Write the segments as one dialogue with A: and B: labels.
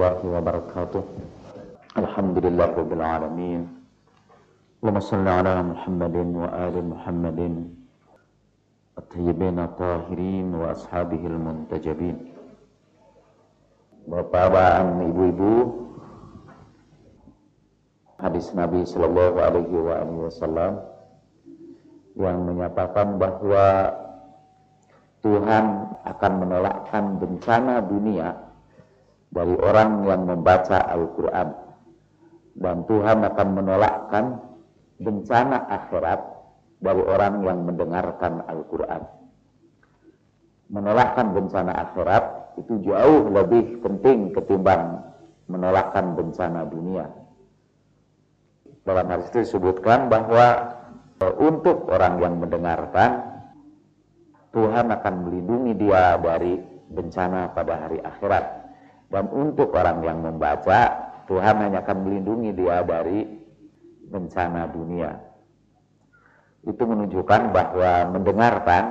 A: الله وبركاته الحمد لله رب العالمين اللهم صل على محمد وآل محمد الطيبين الطاهرين وأصحابه المنتجبين Bapak-bapak, ibu-ibu, hadis Nabi Shallallahu Alaihi Wasallam yang menyatakan bahwa Tuhan akan menolakkan bencana dunia dari orang yang membaca Al-Quran dan Tuhan akan menolakkan bencana akhirat dari orang yang mendengarkan Al-Quran menolakkan bencana akhirat itu jauh lebih penting ketimbang menolakkan bencana dunia dalam hal itu disebutkan bahwa e, untuk orang yang mendengarkan Tuhan akan melindungi dia dari bencana pada hari akhirat. Dan untuk orang yang membaca, Tuhan hanya akan melindungi dia dari bencana dunia. Itu menunjukkan bahwa mendengarkan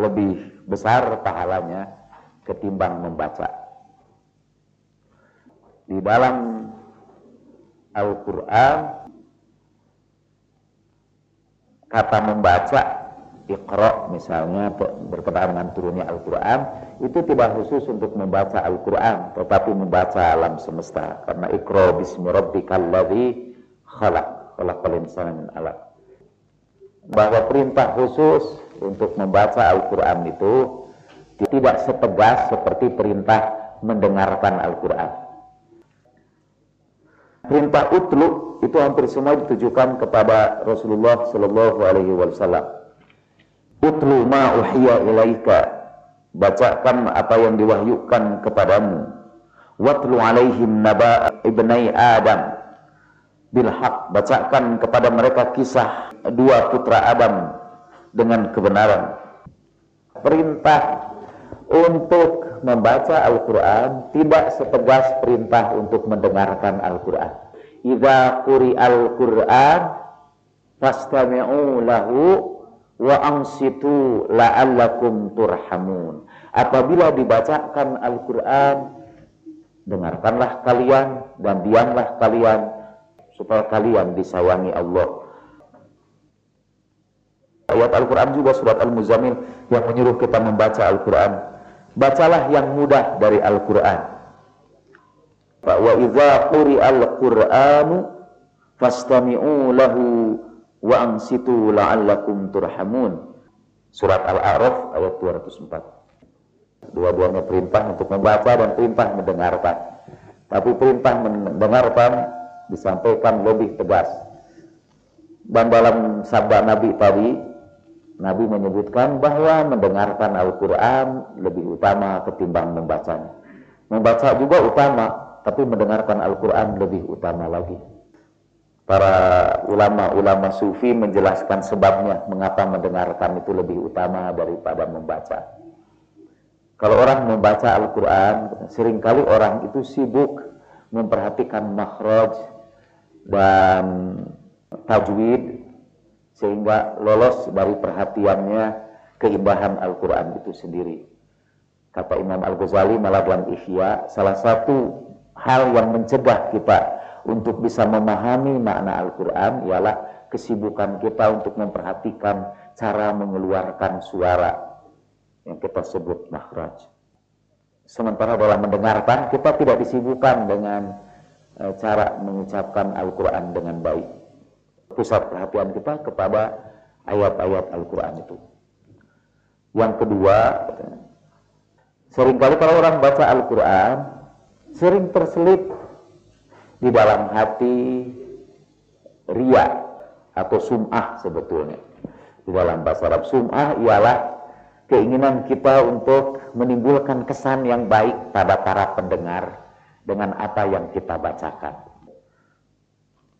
A: lebih besar pahalanya ketimbang membaca. Di dalam Al-Quran, kata membaca Iqra misalnya berkenaan dengan turunnya Al-Quran itu tidak khusus untuk membaca Al-Quran tetapi membaca alam semesta. Karena Iqra bismi rabbikal ladzi khalaq khalaqal insana min alaq. Bahwa perintah khusus untuk membaca Al-Quran itu tidak setegas seperti perintah mendengarkan Al-Quran. Perintah utlu itu hampir semua ditujukan kepada Rasulullah Shallallahu Alaihi Wasallam Utlu ma uhiya ilaika. Bacakan apa yang diwahyukan kepadamu. Watlu alaihim naba ibnai Adam. Bilhaq. Bacakan kepada mereka kisah dua putra Adam dengan kebenaran. Perintah untuk membaca Al-Quran tidak setegas perintah untuk mendengarkan Al-Quran. Iza kuri Al-Quran fastami'u lahu wa ansitu la'allakum turhamun. Apabila dibacakan Al-Qur'an, dengarkanlah kalian dan diamlah kalian supaya kalian disayangi Allah. Ayat Al-Quran juga surat Al-Muzammil yang menyuruh kita membaca Al-Quran. Bacalah yang mudah dari Al-Quran. Wa idza quri'al-Qur'anu fastami'u lahu wa ansitu la'allakum turhamun. Surat Al-A'raf ayat 204. Dua-duanya perintah untuk membaca dan perintah mendengarkan. Tapi perintah mendengarkan disampaikan lebih tegas. Dan dalam sabda Nabi tadi, Nabi menyebutkan bahwa mendengarkan Al-Quran lebih utama ketimbang membacanya. Membaca juga utama, tapi mendengarkan Al-Quran lebih utama lagi para ulama-ulama sufi menjelaskan sebabnya mengapa mendengarkan itu lebih utama daripada membaca. Kalau orang membaca Al-Quran, sering kali orang itu sibuk memperhatikan makhraj dan tajwid sehingga lolos dari perhatiannya keindahan Al-Quran itu sendiri. Kata Imam Al-Ghazali malah dalam Ihya, salah satu hal yang mencegah kita untuk bisa memahami makna Al-Quran ialah kesibukan kita untuk memperhatikan cara mengeluarkan suara yang kita sebut makhraj. Sementara dalam mendengarkan kita tidak disibukkan dengan e, cara mengucapkan Al-Quran dengan baik. Pusat perhatian kita kepada ayat-ayat Al-Quran itu. Yang kedua, sering kali kalau orang baca Al-Quran, sering terselip di dalam hati ria atau sum'ah sebetulnya. Di dalam bahasa Arab sum'ah ialah keinginan kita untuk menimbulkan kesan yang baik pada para pendengar dengan apa yang kita bacakan.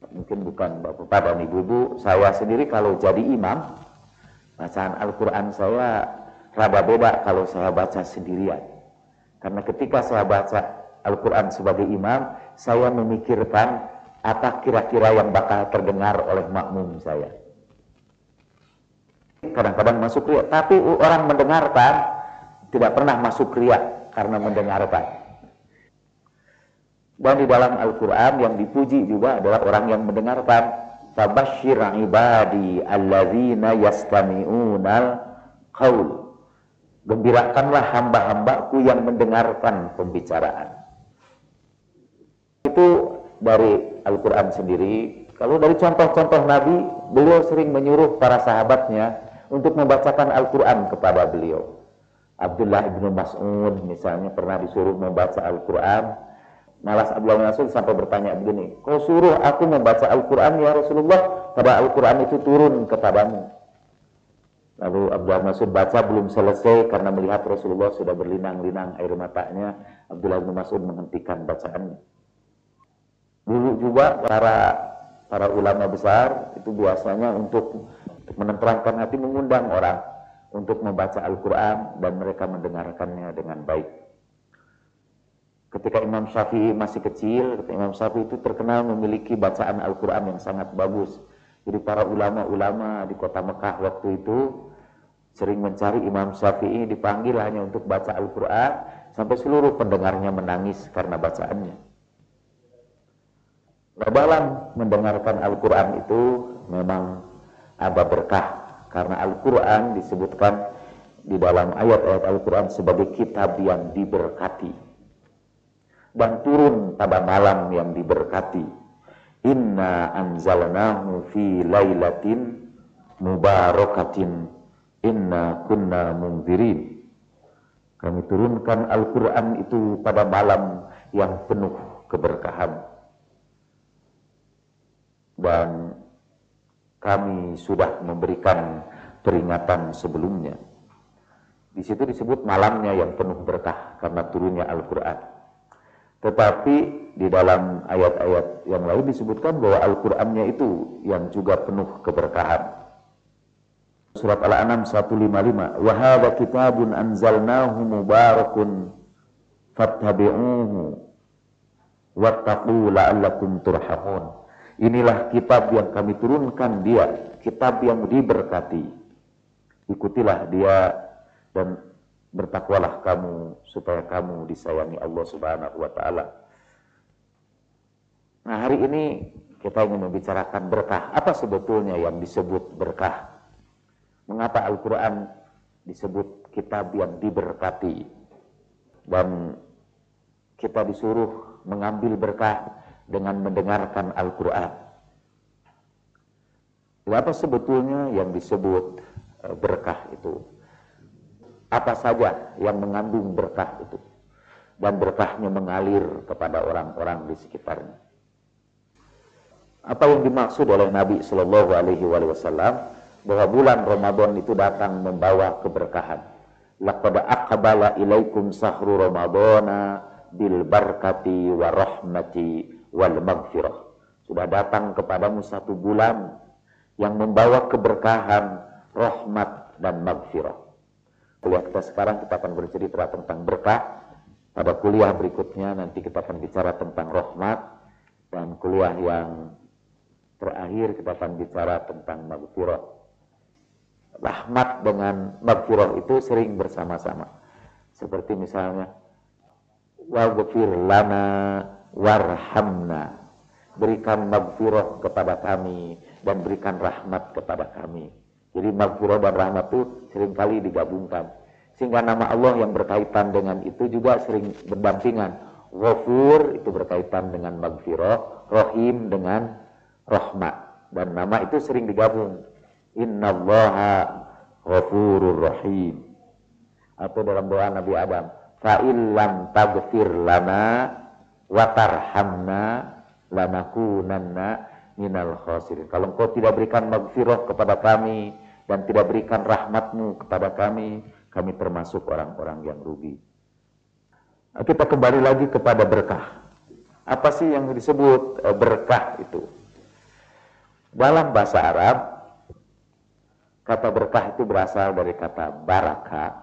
A: Mungkin bukan Bapak dan Ibu-ibu, saya sendiri kalau jadi imam, bacaan Al-Quran saya rada beda kalau saya baca sendirian. Karena ketika saya baca Al-Quran sebagai imam, saya memikirkan apa kira-kira yang bakal terdengar oleh makmum saya. Kadang-kadang masuk riak, tapi orang mendengarkan tidak pernah masuk riak karena mendengarkan. Dan di dalam Al-Quran yang dipuji juga adalah orang yang mendengarkan. Fabashir ibadi alladzina qaul. Gembirakanlah hamba-hambaku yang mendengarkan pembicaraan. Itu dari Al-Quran sendiri. Kalau dari contoh-contoh Nabi, beliau sering menyuruh para sahabatnya untuk membacakan Al-Quran kepada beliau. Abdullah ibnu Mas'ud misalnya pernah disuruh membaca Al-Quran Malas Abdullah bin Mas'ud sampai bertanya begini, kau suruh aku membaca Al-Quran ya Rasulullah, pada Al-Quran itu turun kepadamu. Lalu Abdullah bin Mas'ud baca belum selesai karena melihat Rasulullah sudah berlinang-linang air matanya. Abdullah bin Mas'ud menghentikan bacaannya. Dulu juga para para ulama besar itu biasanya untuk, untuk hati mengundang orang untuk membaca Al-Quran dan mereka mendengarkannya dengan baik. Ketika Imam Syafi'i masih kecil, Imam Syafi'i itu terkenal memiliki bacaan Al-Quran yang sangat bagus. Jadi para ulama-ulama di kota Mekah waktu itu sering mencari Imam Syafi'i dipanggil hanya untuk baca Al-Quran sampai seluruh pendengarnya menangis karena bacaannya. Dalam mendengarkan Al-Quran itu memang ada berkah karena Al-Quran disebutkan di dalam ayat-ayat Al-Quran sebagai kitab yang diberkati dan turun pada malam yang diberkati. Inna anzalnahu fi lailatin mubarakatin inna kunna munzirin. Kami turunkan Al-Quran itu pada malam yang penuh keberkahan. Dan kami sudah memberikan peringatan sebelumnya. Di situ disebut malamnya yang penuh berkah karena turunnya Al-Quran. Tetapi di dalam ayat-ayat yang lain disebutkan bahwa Al-Qur'annya itu yang juga penuh keberkahan. Surat Al-An'am 155, "Wa hadza kitabun anzalnahu mubarakun fattabi'uhu wattaqu la'allakum turhamun." Inilah kitab yang kami turunkan dia, kitab yang diberkati. Ikutilah dia dan bertakwalah kamu supaya kamu disayangi Allah Subhanahu wa taala. Nah, hari ini kita ingin membicarakan berkah. Apa sebetulnya yang disebut berkah? Mengapa Al-Qur'an disebut kitab yang diberkati? Dan kita disuruh mengambil berkah dengan mendengarkan Al-Qur'an. Apa sebetulnya yang disebut eh, berkah itu? apa saja yang mengandung berkah itu dan berkahnya mengalir kepada orang-orang di sekitarnya. Apa yang dimaksud oleh Nabi Shallallahu Alaihi Wasallam bahwa bulan Ramadan itu datang membawa keberkahan. Laqad aqbala ilaikum sahru Ramadana bil barkati wa rahmati wal maghfirah. Sudah datang kepadamu satu bulan yang membawa keberkahan, rahmat dan maghfirah kuliah kita sekarang kita akan bercerita tentang berkah. Pada kuliah berikutnya nanti kita akan bicara tentang rahmat dan kuliah yang terakhir kita akan bicara tentang maghfirah. Rahmat dengan maghfirah itu sering bersama-sama. Seperti misalnya waghfir lana warhamna. Berikan maghfirah kepada kami dan berikan rahmat kepada kami. Jadi maghfirah dan rahmat itu sering kali digabungkan. Sehingga nama Allah yang berkaitan dengan itu juga sering berdampingan. Ghafur itu berkaitan dengan maghfirah, Rahim dengan rahmat. Dan nama itu sering digabung. Inna Allaha ghafurur rahim. Atau dalam doa Nabi Adam. Fa'illam taghfir lana watarhamna lanakunanna minal khasirin. Kalau engkau tidak berikan maghfirah kepada kami, dan tidak berikan rahmatmu kepada kami, kami termasuk orang-orang yang rugi. Nah, kita kembali lagi kepada berkah. Apa sih yang disebut eh, berkah itu? Dalam bahasa Arab, kata berkah itu berasal dari kata baraka,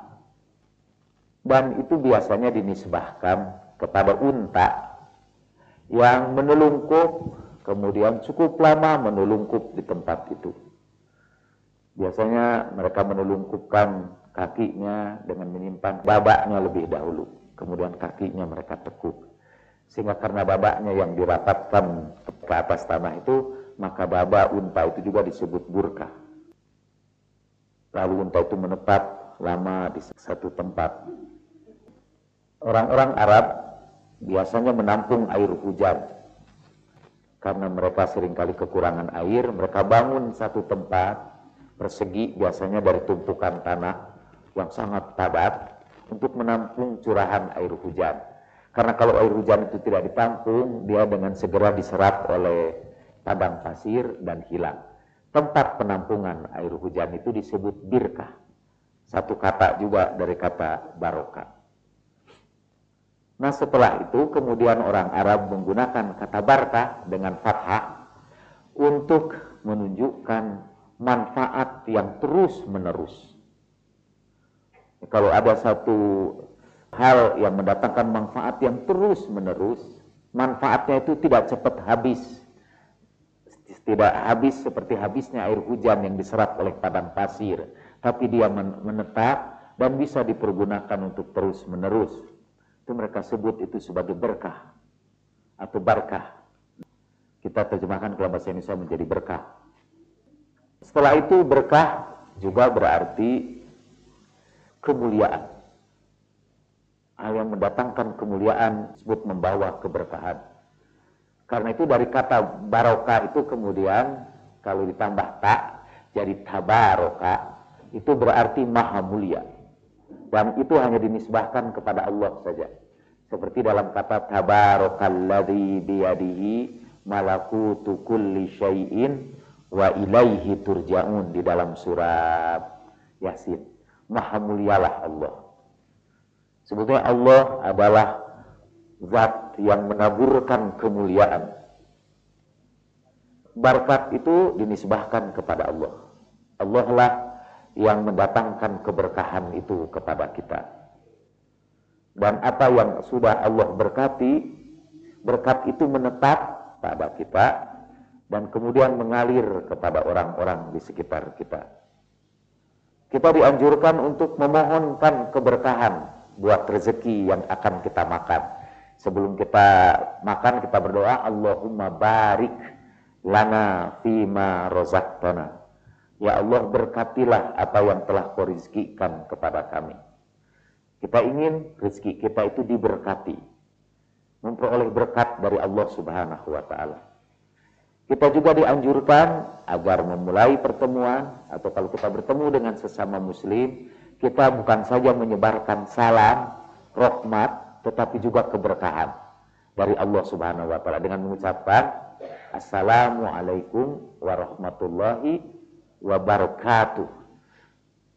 A: dan itu biasanya dinisbahkan kepada unta yang menelungkup, kemudian cukup lama menelungkup di tempat itu. Biasanya mereka menelungkupkan kakinya dengan menyimpan babaknya lebih dahulu. Kemudian kakinya mereka tekuk. Sehingga karena babaknya yang dirapatkan ke atas tanah itu, maka baba unta itu juga disebut burka. Lalu unta itu menetap lama di satu tempat. Orang-orang Arab biasanya menampung air hujan. Karena mereka sering kali kekurangan air, mereka bangun satu tempat persegi biasanya dari tumpukan tanah yang sangat padat untuk menampung curahan air hujan. Karena kalau air hujan itu tidak ditampung, dia dengan segera diserap oleh padang pasir dan hilang. Tempat penampungan air hujan itu disebut birkah. Satu kata juga dari kata barokah. Nah setelah itu kemudian orang Arab menggunakan kata barkah dengan fathah untuk menunjukkan manfaat yang terus menerus. Kalau ada satu hal yang mendatangkan manfaat yang terus menerus, manfaatnya itu tidak cepat habis. Tidak habis seperti habisnya air hujan yang diserap oleh padang pasir, tapi dia menetap dan bisa dipergunakan untuk terus menerus. Itu mereka sebut itu sebagai berkah atau barkah. Kita terjemahkan kalau bahasa Indonesia menjadi berkah. Setelah itu berkah juga berarti kemuliaan hal yang mendatangkan kemuliaan disebut membawa keberkahan. Karena itu dari kata barokah itu kemudian kalau ditambah tak jadi tabaroka itu berarti maha mulia. Dan itu hanya dinisbahkan kepada Allah saja. Seperti dalam kata tabarakalladzi biyadihi malakutu kulli syai'in wa ilaihi turja'un di dalam surat Yasin. Maha mulialah Allah Sebetulnya Allah adalah zat yang menaburkan kemuliaan. Barkat itu dinisbahkan kepada Allah. Allah lah yang mendatangkan keberkahan itu kepada kita. Dan apa yang sudah Allah berkati, berkat itu menetap pada kita dan kemudian mengalir kepada orang-orang di sekitar kita. Kita dianjurkan untuk memohonkan keberkahan buat rezeki yang akan kita makan. Sebelum kita makan kita berdoa Allahumma barik lana fima rozaktana. Ya Allah berkatilah apa yang telah kau rizkikan kepada kami. Kita ingin rezeki kita itu diberkati. Memperoleh berkat dari Allah subhanahu wa ta'ala. Kita juga dianjurkan agar memulai pertemuan atau kalau kita bertemu dengan sesama muslim kita bukan saja menyebarkan salam, rahmat, tetapi juga keberkahan dari Allah Subhanahu wa taala dengan mengucapkan Assalamualaikum warahmatullahi wabarakatuh.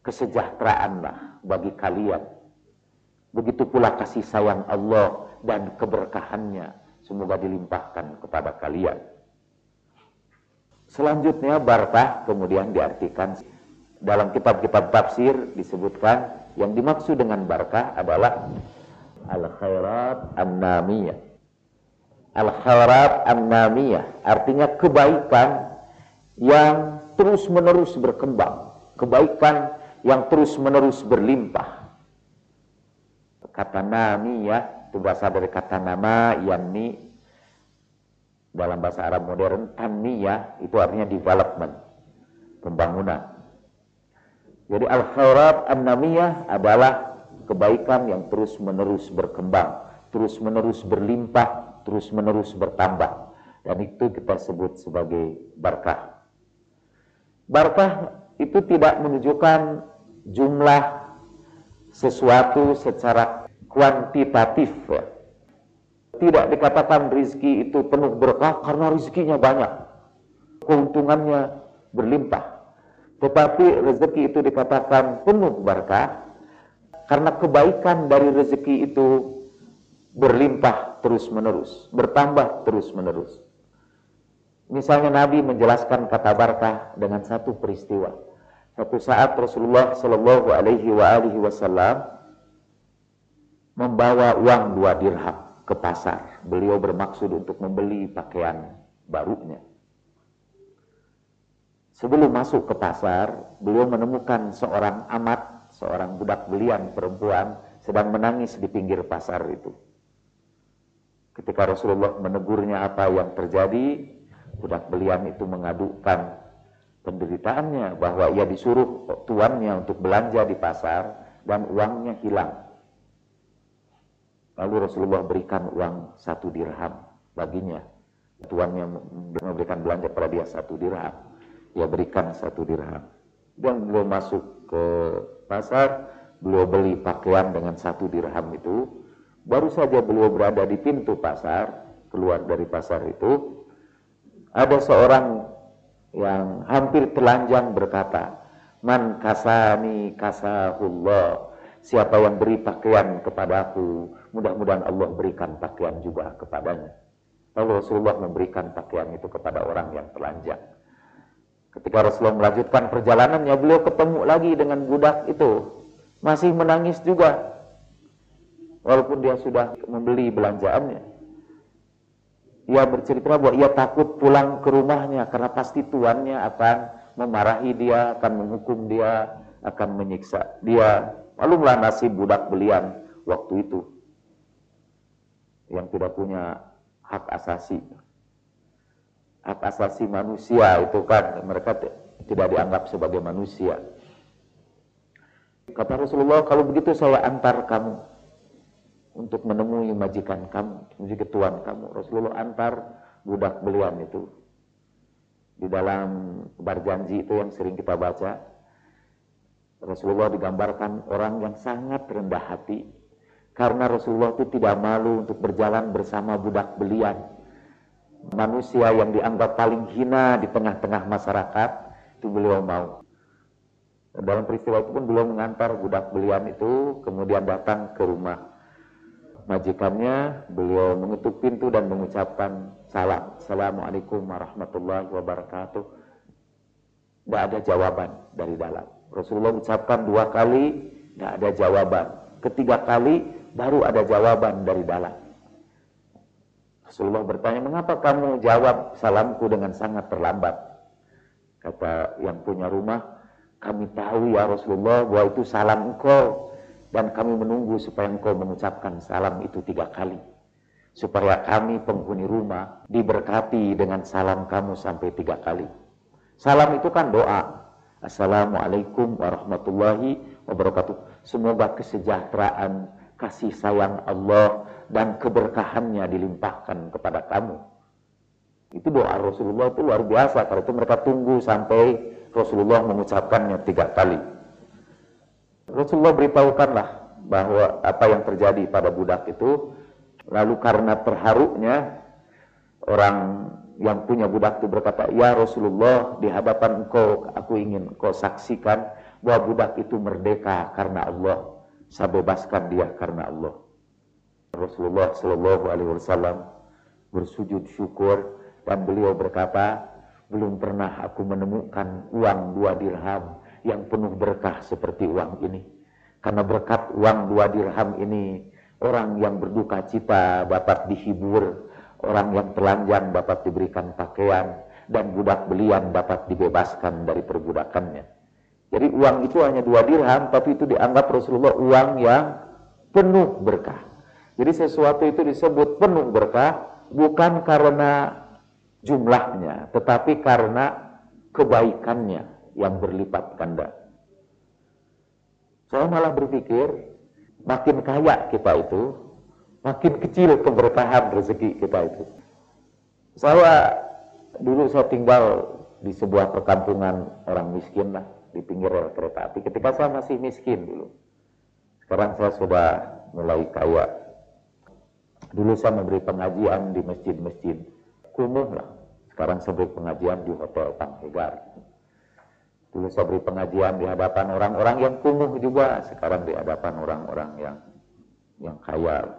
A: Kesejahteraanlah bagi kalian. Begitu pula kasih sayang Allah dan keberkahannya semoga dilimpahkan kepada kalian. Selanjutnya barakah kemudian diartikan dalam kitab-kitab tafsir disebutkan yang dimaksud dengan barakah adalah al-khairat an-namiyah. Al-khairat an-namiyah artinya kebaikan yang terus-menerus berkembang, kebaikan yang terus-menerus berlimpah. Kata namiyah itu berasal dari kata nama yakni dalam bahasa Arab modern tanmiyah itu artinya development, pembangunan. Jadi al-khairat an-namiyah adalah kebaikan yang terus-menerus berkembang, terus-menerus berlimpah, terus-menerus bertambah. Dan itu kita sebut sebagai barkah. Barkah itu tidak menunjukkan jumlah sesuatu secara kuantitatif. Tidak dikatakan rizki itu penuh berkah karena rizkinya banyak. Keuntungannya berlimpah. Tetapi rezeki itu dikatakan penuh berkah karena kebaikan dari rezeki itu berlimpah terus-menerus, bertambah terus-menerus. Misalnya Nabi menjelaskan kata berkah dengan satu peristiwa. Satu saat Rasulullah Shallallahu Alaihi Wasallam membawa uang dua dirham ke pasar. Beliau bermaksud untuk membeli pakaian barunya. Sebelum masuk ke pasar, beliau menemukan seorang amat, seorang budak belian perempuan sedang menangis di pinggir pasar itu. Ketika Rasulullah menegurnya apa yang terjadi, budak belian itu mengadukan penderitaannya bahwa ia disuruh tuannya untuk belanja di pasar dan uangnya hilang. Lalu Rasulullah berikan uang satu dirham baginya. Tuannya memberikan belanja kepada dia satu dirham. Ia berikan satu dirham. Dan beliau masuk ke pasar, beliau beli pakaian dengan satu dirham itu Baru saja beliau berada di pintu pasar, keluar dari pasar itu, ada seorang yang hampir telanjang berkata, Man kasani kasahullah, siapa yang beri pakaian kepadaku, mudah-mudahan Allah berikan pakaian juga kepadanya. Lalu Rasulullah memberikan pakaian itu kepada orang yang telanjang. Ketika Rasulullah melanjutkan perjalanannya, beliau ketemu lagi dengan budak itu. Masih menangis juga walaupun dia sudah membeli belanjaannya. Ia bercerita bahwa ia takut pulang ke rumahnya karena pasti tuannya akan memarahi dia, akan menghukum dia, akan menyiksa dia. Malumlah nasib budak belian waktu itu yang tidak punya hak asasi. Hak asasi manusia itu kan mereka tidak dianggap sebagai manusia. Kata Rasulullah, kalau begitu saya antar kamu untuk menemui majikan kamu, majikan tuan kamu. Rasulullah antar budak belian itu di dalam berjanji itu yang sering kita baca. Rasulullah digambarkan orang yang sangat rendah hati karena Rasulullah itu tidak malu untuk berjalan bersama budak belian. Manusia yang dianggap paling hina di tengah-tengah masyarakat itu beliau mau. Dalam peristiwa itu pun beliau mengantar budak belian itu kemudian datang ke rumah majikannya, beliau mengetuk pintu dan mengucapkan salam. Assalamualaikum warahmatullahi wabarakatuh. Tidak ada jawaban dari dalam. Rasulullah ucapkan dua kali, tidak ada jawaban. Ketiga kali, baru ada jawaban dari dalam. Rasulullah bertanya, mengapa kamu jawab salamku dengan sangat terlambat? Kata yang punya rumah, kami tahu ya Rasulullah bahwa itu salam engkau dan kami menunggu supaya engkau mengucapkan salam itu tiga kali. Supaya kami penghuni rumah diberkati dengan salam kamu sampai tiga kali. Salam itu kan doa. Assalamualaikum warahmatullahi wabarakatuh. Semoga kesejahteraan, kasih sayang Allah dan keberkahannya dilimpahkan kepada kamu. Itu doa Rasulullah itu luar biasa. Kalau itu mereka tunggu sampai Rasulullah mengucapkannya tiga kali. Rasulullah beritahukanlah bahwa apa yang terjadi pada budak itu. Lalu karena terharunya orang yang punya budak itu berkata ya Rasulullah di hadapan engkau aku ingin engkau saksikan bahwa budak itu merdeka karena Allah. Saya bebaskan dia karena Allah. Rasulullah Shallallahu Alaihi Wasallam bersujud syukur dan beliau berkata belum pernah aku menemukan uang dua dirham yang penuh berkah seperti uang ini. Karena berkat uang dua dirham ini, orang yang berduka cita dapat dihibur, orang yang telanjang dapat diberikan pakaian, dan budak belian dapat dibebaskan dari perbudakannya. Jadi uang itu hanya dua dirham, tapi itu dianggap Rasulullah uang yang penuh berkah. Jadi sesuatu itu disebut penuh berkah bukan karena jumlahnya, tetapi karena kebaikannya yang berlipat ganda. Saya malah berpikir makin kaya kita itu, makin kecil keberkahan rezeki kita itu. Saya dulu saya tinggal di sebuah perkampungan orang miskin lah di pinggir rel kereta api. Ketika saya masih miskin dulu, sekarang saya sudah mulai kaya. Dulu saya memberi pengajian di masjid-masjid kumuh lah. Sekarang saya beri pengajian di hotel Tanghegar. Dulu saya beri pengajian di hadapan orang-orang yang kumuh juga, sekarang di hadapan orang-orang yang yang kaya.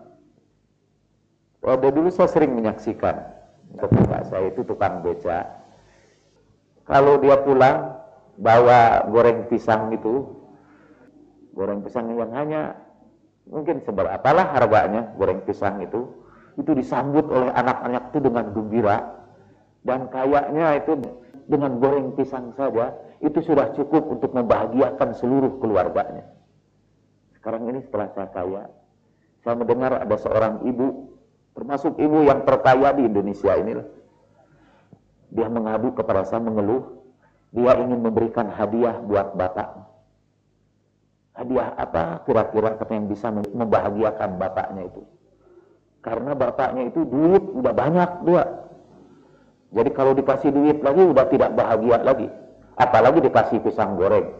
A: Oh, dulu saya sering menyaksikan. Ketika saya itu tukang beca. Kalau dia pulang bawa goreng pisang itu, goreng pisang yang hanya mungkin seberapalah harganya goreng pisang itu, itu disambut oleh anak-anak itu dengan gembira. Dan kayaknya itu dengan goreng pisang saja itu sudah cukup untuk membahagiakan seluruh keluarganya. Sekarang ini setelah saya kaya, saya mendengar ada seorang ibu Termasuk ibu yang terkaya di Indonesia inilah. Dia mengadu kepada saya mengeluh. Dia ingin memberikan hadiah buat bapak. Hadiah apa kira-kira yang bisa membahagiakan bapaknya itu? Karena bapaknya itu duit udah banyak dia. Jadi kalau dikasih duit lagi udah tidak bahagia lagi. Apalagi dikasih pisang goreng.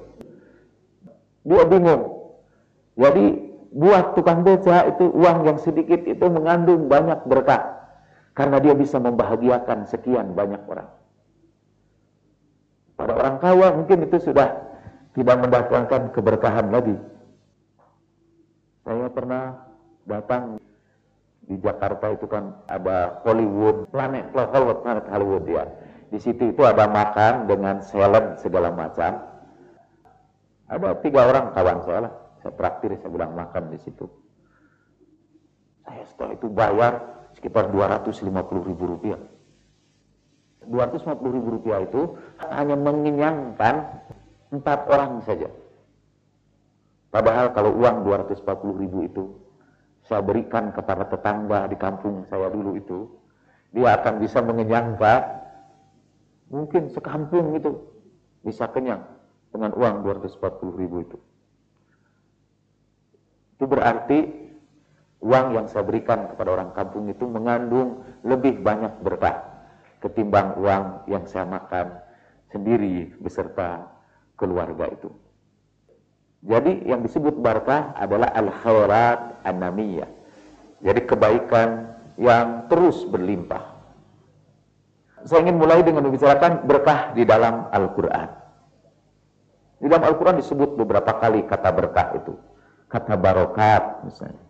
A: Dia bingung. Jadi buat tukang beca itu uang yang sedikit itu mengandung banyak berkah karena dia bisa membahagiakan sekian banyak orang. Pada orang kaya mungkin itu sudah tidak mendatangkan keberkahan lagi. Saya pernah datang di Jakarta itu kan ada Hollywood, planet Hollywood, planet Hollywood ya. Di situ itu ada makan dengan salad segala macam. Ada tiga orang kawan saya lah. Saya traktir saya bilang makan di situ. Saya setelah itu bayar sekitar 250 ribu rupiah. 250 ribu rupiah itu hanya mengenyangkan empat orang saja. Padahal kalau uang 240 ribu itu saya berikan kepada tetangga di kampung saya dulu itu dia akan bisa mengenyangkan mungkin sekampung itu bisa kenyang dengan uang 240 ribu itu itu berarti uang yang saya berikan kepada orang kampung itu mengandung lebih banyak berkah ketimbang uang yang saya makan sendiri beserta keluarga itu. Jadi yang disebut berkah adalah al-khairat an-namiyah. Jadi kebaikan yang terus berlimpah. Saya ingin mulai dengan membicarakan berkah di dalam Al-Quran. Di dalam Al-Quran disebut beberapa kali kata berkah itu kata barokat misalnya.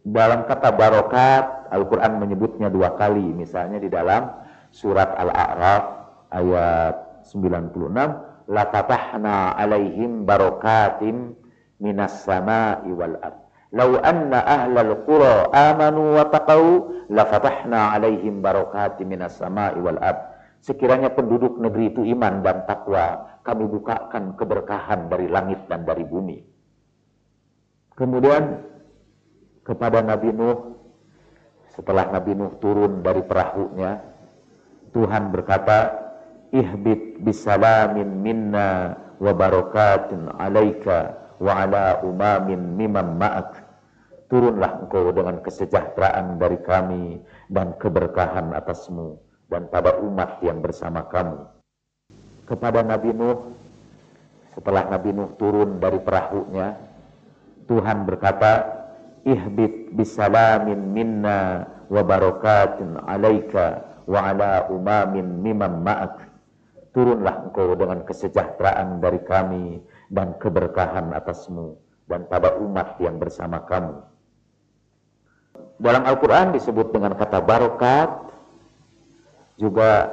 A: Dalam kata barokat Al-Quran menyebutnya dua kali misalnya di dalam surat Al-A'raf ayat 96 la fatahna alaihim barokatim minas sama'i wal Lau anna ahlal qura amanu wa taqau la fatahna alaihim barokatim minas sama'i wal ard Sekiranya penduduk negeri itu iman dan takwa, kami bukakan keberkahan dari langit dan dari bumi. Kemudian kepada Nabi Nuh setelah Nabi Nuh turun dari perahunya Tuhan berkata ihbit bisalamin minna wa barakatin alaika wa ala umamin mimam ma'ak turunlah engkau dengan kesejahteraan dari kami dan keberkahan atasmu dan pada umat yang bersama kamu kepada Nabi Nuh setelah Nabi Nuh turun dari perahunya Tuhan berkata, "Ihbit bisalamin minna wa barakatin alaika wa ala umamin mimam ma'ak." Turunlah engkau dengan kesejahteraan dari kami dan keberkahan atasmu dan pada umat yang bersama kamu. Dalam Al-Quran disebut dengan kata barokat, juga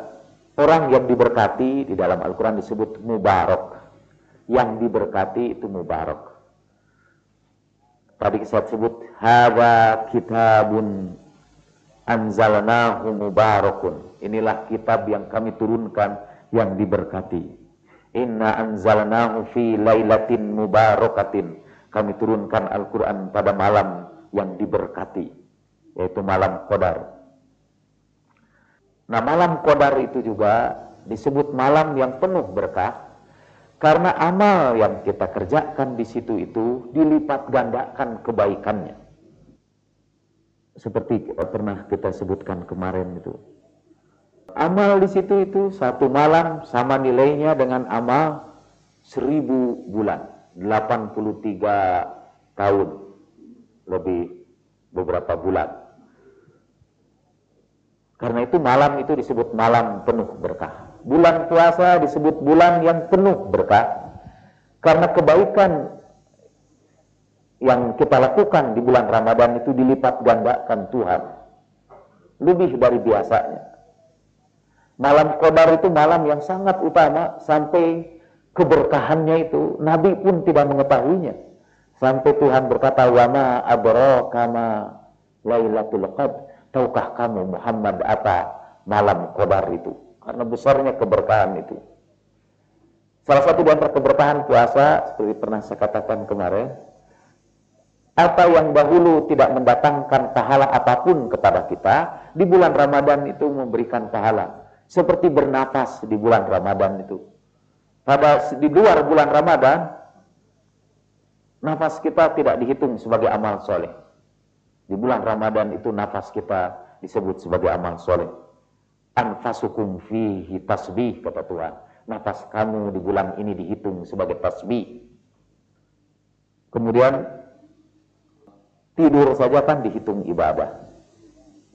A: orang yang diberkati di dalam Al-Quran disebut mubarak. Yang diberkati itu mubarak. Tadi saya sebut hawa kitabun anzalnahu mubarakun. Inilah kitab yang kami turunkan yang diberkati. Inna anzalnahu fi lailatin mubarakatin. Kami turunkan Al-Qur'an pada malam yang diberkati, yaitu malam Qadar. Nah, malam Qadar itu juga disebut malam yang penuh berkah karena amal yang kita kerjakan di situ itu dilipat gandakan kebaikannya. Seperti pernah kita sebutkan kemarin itu. Amal di situ itu satu malam sama nilainya dengan amal seribu bulan. 83 tahun lebih beberapa bulan. Karena itu malam itu disebut malam penuh berkah. Bulan puasa disebut bulan yang penuh berkah karena kebaikan yang kita lakukan di bulan Ramadan itu dilipat gandakan Tuhan lebih dari biasanya. Malam Qadar itu malam yang sangat utama sampai keberkahannya itu Nabi pun tidak mengetahuinya. Sampai Tuhan berkata, "Wa ma kama Lailatul Qadr." Tahukah kamu Muhammad apa malam Qadar itu? karena besarnya keberkahan itu. Salah satu di antara keberkahan puasa seperti pernah saya katakan kemarin apa yang dahulu tidak mendatangkan pahala apa pun kepada kita, di bulan Ramadan itu memberikan pahala. Seperti bernapas di bulan Ramadan itu. Pada di luar bulan Ramadan, nafas kita tidak dihitung sebagai amal soleh. Di bulan Ramadan itu nafas kita disebut sebagai amal soleh. Anfasukum fihi tasbih, kata Tuhan. Nafas kamu di bulan ini dihitung sebagai tasbih. Kemudian Tidur saja kan dihitung ibadah.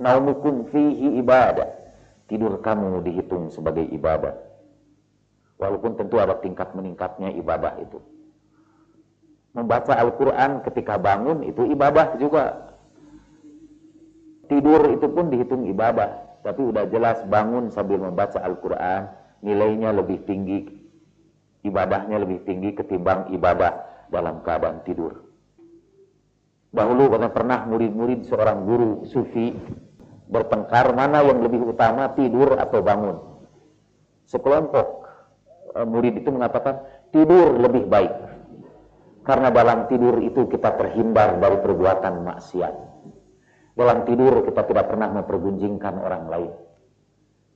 A: Naumukum fihi ibadah. Tidur kamu dihitung sebagai ibadah. Walaupun tentu ada tingkat meningkatnya ibadah itu. Membaca Al-Quran ketika bangun itu ibadah juga. Tidur itu pun dihitung ibadah. Tapi udah jelas bangun sambil membaca Al-Quran, nilainya lebih tinggi, ibadahnya lebih tinggi ketimbang ibadah dalam keadaan tidur. Dahulu pernah murid-murid seorang guru sufi bertengkar mana yang lebih utama tidur atau bangun. Sekelompok eh, murid itu mengatakan tidur lebih baik. Karena dalam tidur itu kita terhindar dari perbuatan maksiat. Dalam tidur kita tidak pernah mempergunjingkan orang lain.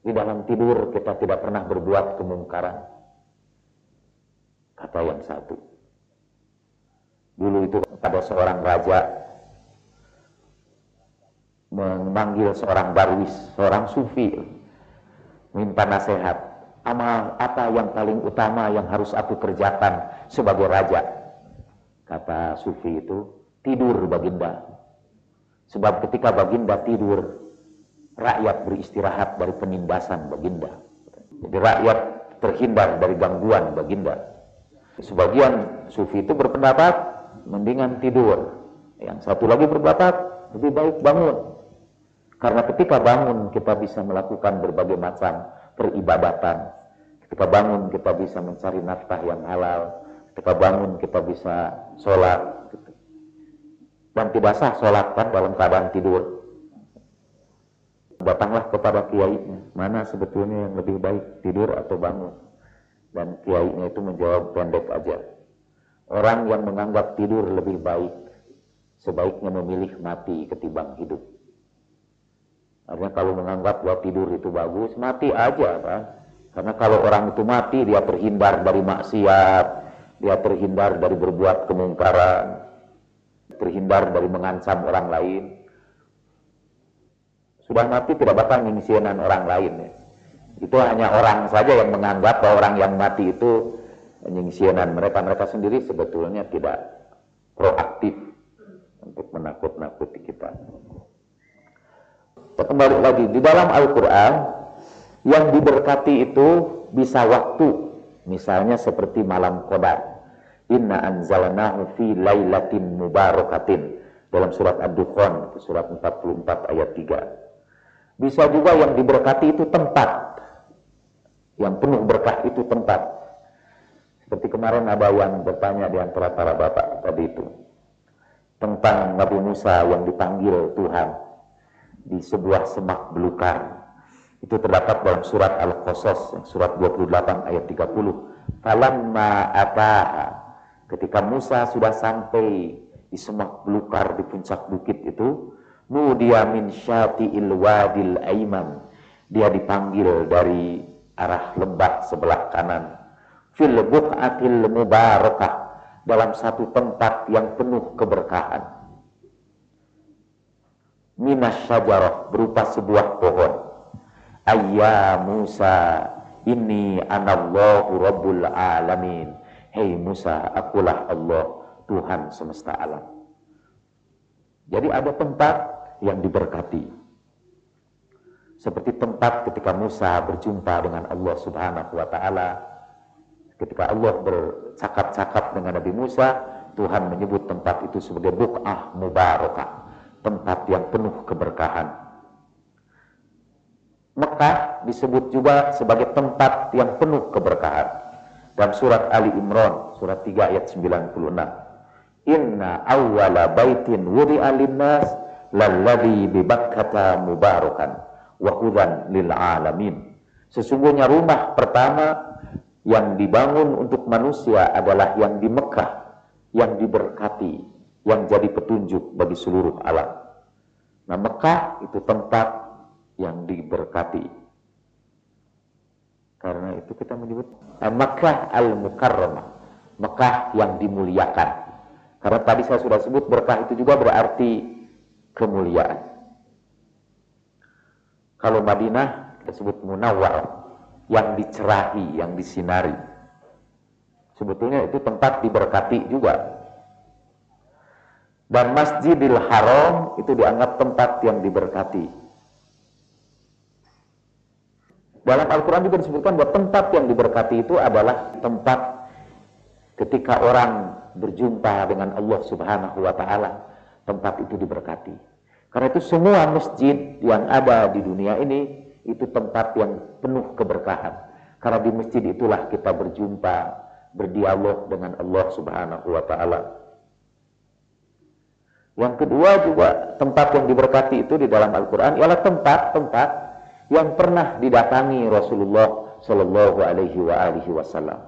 A: Di dalam tidur kita tidak pernah berbuat kemungkaran. Kata yang satu. Dulu itu pada seorang raja memanggil seorang darwis, seorang sufi, minta nasihat. Amal apa yang paling utama yang harus aku kerjakan sebagai raja? Kata sufi itu, tidur baginda. Sebab ketika baginda tidur, rakyat beristirahat dari penindasan baginda. Jadi rakyat terhindar dari gangguan baginda. Sebagian sufi itu berpendapat mendingan tidur. Yang satu lagi berbakat, lebih baik bangun. Karena ketika bangun kita bisa melakukan berbagai macam peribadatan. Ketika bangun kita bisa mencari nafkah yang halal. Ketika bangun kita bisa sholat. Gitu. Dan tidak sah sholat kan dalam keadaan tidur. Datanglah kepada kiai, mana sebetulnya yang lebih baik tidur atau bangun. Dan kiainya itu menjawab pendek aja Orang yang menganggap tidur lebih baik, sebaiknya memilih mati ketimbang hidup. Artinya kalau menganggap bahwa tidur itu bagus, mati aja kan. Karena kalau orang itu mati, dia terhindar dari maksiat, dia terhindar dari berbuat kemungkaran, terhindar dari mengancam orang lain. Sudah mati tidak bakal mengisienan orang lain. Ya. Itu hanya orang saja yang menganggap bahwa orang yang mati itu penyingsianan mereka mereka sendiri sebetulnya tidak proaktif untuk menakut-nakuti kita. Kembali lagi di dalam Al-Quran yang diberkati itu bisa waktu, misalnya seperti malam Qadar. Inna anzalnahu fi lailatin mubarakatin dalam surat Ad-Dukhan surat 44 ayat 3. Bisa juga yang diberkati itu tempat. Yang penuh berkah itu tempat. Seperti kemarin ada yang bertanya di antara para bapak tadi itu tentang Nabi Musa yang dipanggil Tuhan di sebuah semak belukar. Itu terdapat dalam surat Al-Qasas, surat 28 ayat 30. Falamma ataha, ketika Musa sudah sampai di semak belukar di puncak bukit itu, nudiya min syati'il wadil aiman. Dia dipanggil dari arah lembah sebelah kanan fil buq'atil mubarakah dalam satu tempat yang penuh keberkahan. Minas syajarah berupa sebuah pohon. Ayya Musa, ini anallahu rabbul alamin. Hei Musa, akulah Allah, Tuhan semesta alam. Jadi ada tempat yang diberkati. Seperti tempat ketika Musa berjumpa dengan Allah Subhanahu wa taala Ketika Allah bercakap-cakap dengan Nabi Musa, Tuhan menyebut tempat itu sebagai buk'ah mubarakah, tempat yang penuh keberkahan. Mekah disebut juga sebagai tempat yang penuh keberkahan. Dalam surat Ali Imran, surat 3 ayat 96. Inna awwala baitin wuri'a linnas lalladhi bibakkata mubarakan wa hudan lil alamin. Sesungguhnya rumah pertama yang dibangun untuk manusia adalah yang di Mekah, yang diberkati, yang jadi petunjuk bagi seluruh alam. Nah Mekah itu tempat yang diberkati. Karena itu kita menyebut Mekah al-Mukarramah. Mekah yang dimuliakan. Karena tadi saya sudah sebut berkah itu juga berarti kemuliaan. Kalau Madinah kita sebut munawwar, yang dicerahi, yang disinari. Sebetulnya itu tempat diberkati juga. Dan Masjidil Haram itu dianggap tempat yang diberkati. Dalam Al-Quran juga disebutkan bahwa tempat yang diberkati itu adalah tempat ketika orang berjumpa dengan Allah Subhanahu wa taala, tempat itu diberkati. Karena itu semua masjid yang ada di dunia ini itu tempat yang penuh keberkahan. Karena di masjid itulah kita berjumpa, berdialog dengan Allah Subhanahu wa taala. Yang kedua juga tempat yang diberkati itu di dalam Al-Qur'an ialah tempat-tempat yang pernah didatangi Rasulullah Shallallahu alaihi wasallam.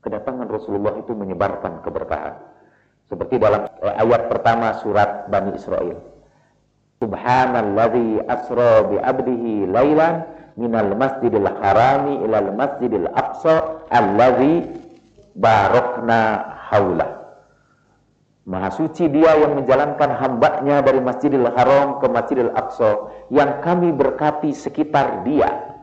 A: Kedatangan Rasulullah itu menyebarkan keberkahan. Seperti dalam ayat pertama surat Bani Israel. Subhanalladzi asra bi abdihi lailan minal masjidil harami ilal masjidil aqsa alladzi barokna haulah. Maha suci dia yang menjalankan hambanya dari Masjidil Haram ke Masjidil Aqsa yang kami berkati sekitar dia.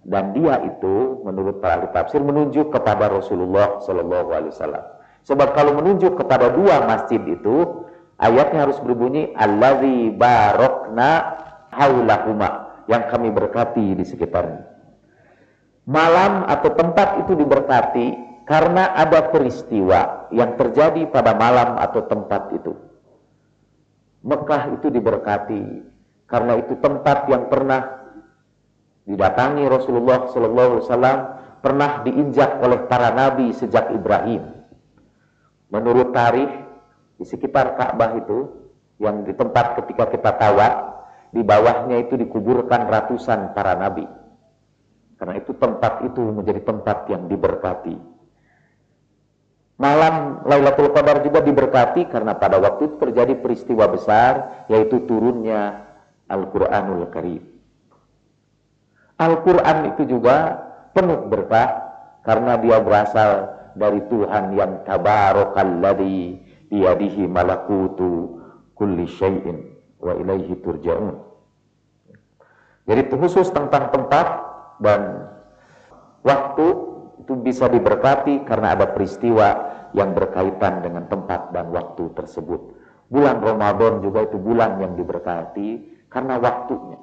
A: Dan dia itu menurut para ahli tafsir menunjuk kepada Rasulullah Shallallahu Alaihi Wasallam. Sebab kalau menunjuk kepada dua masjid itu Ayatnya harus berbunyi allazi barokna haulahuma yang kami berkati di sekitarnya. Malam atau tempat itu diberkati karena ada peristiwa yang terjadi pada malam atau tempat itu. Mekah itu diberkati karena itu tempat yang pernah didatangi Rasulullah Sallallahu Alaihi Wasallam pernah diinjak oleh para nabi sejak Ibrahim. Menurut tarikh di sekitar Ka'bah itu yang di tempat ketika kita tawaf di bawahnya itu dikuburkan ratusan para nabi karena itu tempat itu menjadi tempat yang diberkati malam Lailatul Qadar juga diberkati karena pada waktu itu terjadi peristiwa besar yaitu turunnya Al-Quranul Karim Al-Quran itu juga penuh berkah karena dia berasal dari Tuhan yang tabarakalladzi biyadihi malakutu kulli syai'in wa ilaihi turja'un. Jadi khusus tentang tempat dan waktu itu bisa diberkati karena ada peristiwa yang berkaitan dengan tempat dan waktu tersebut. Bulan Ramadan juga itu bulan yang diberkati karena waktunya.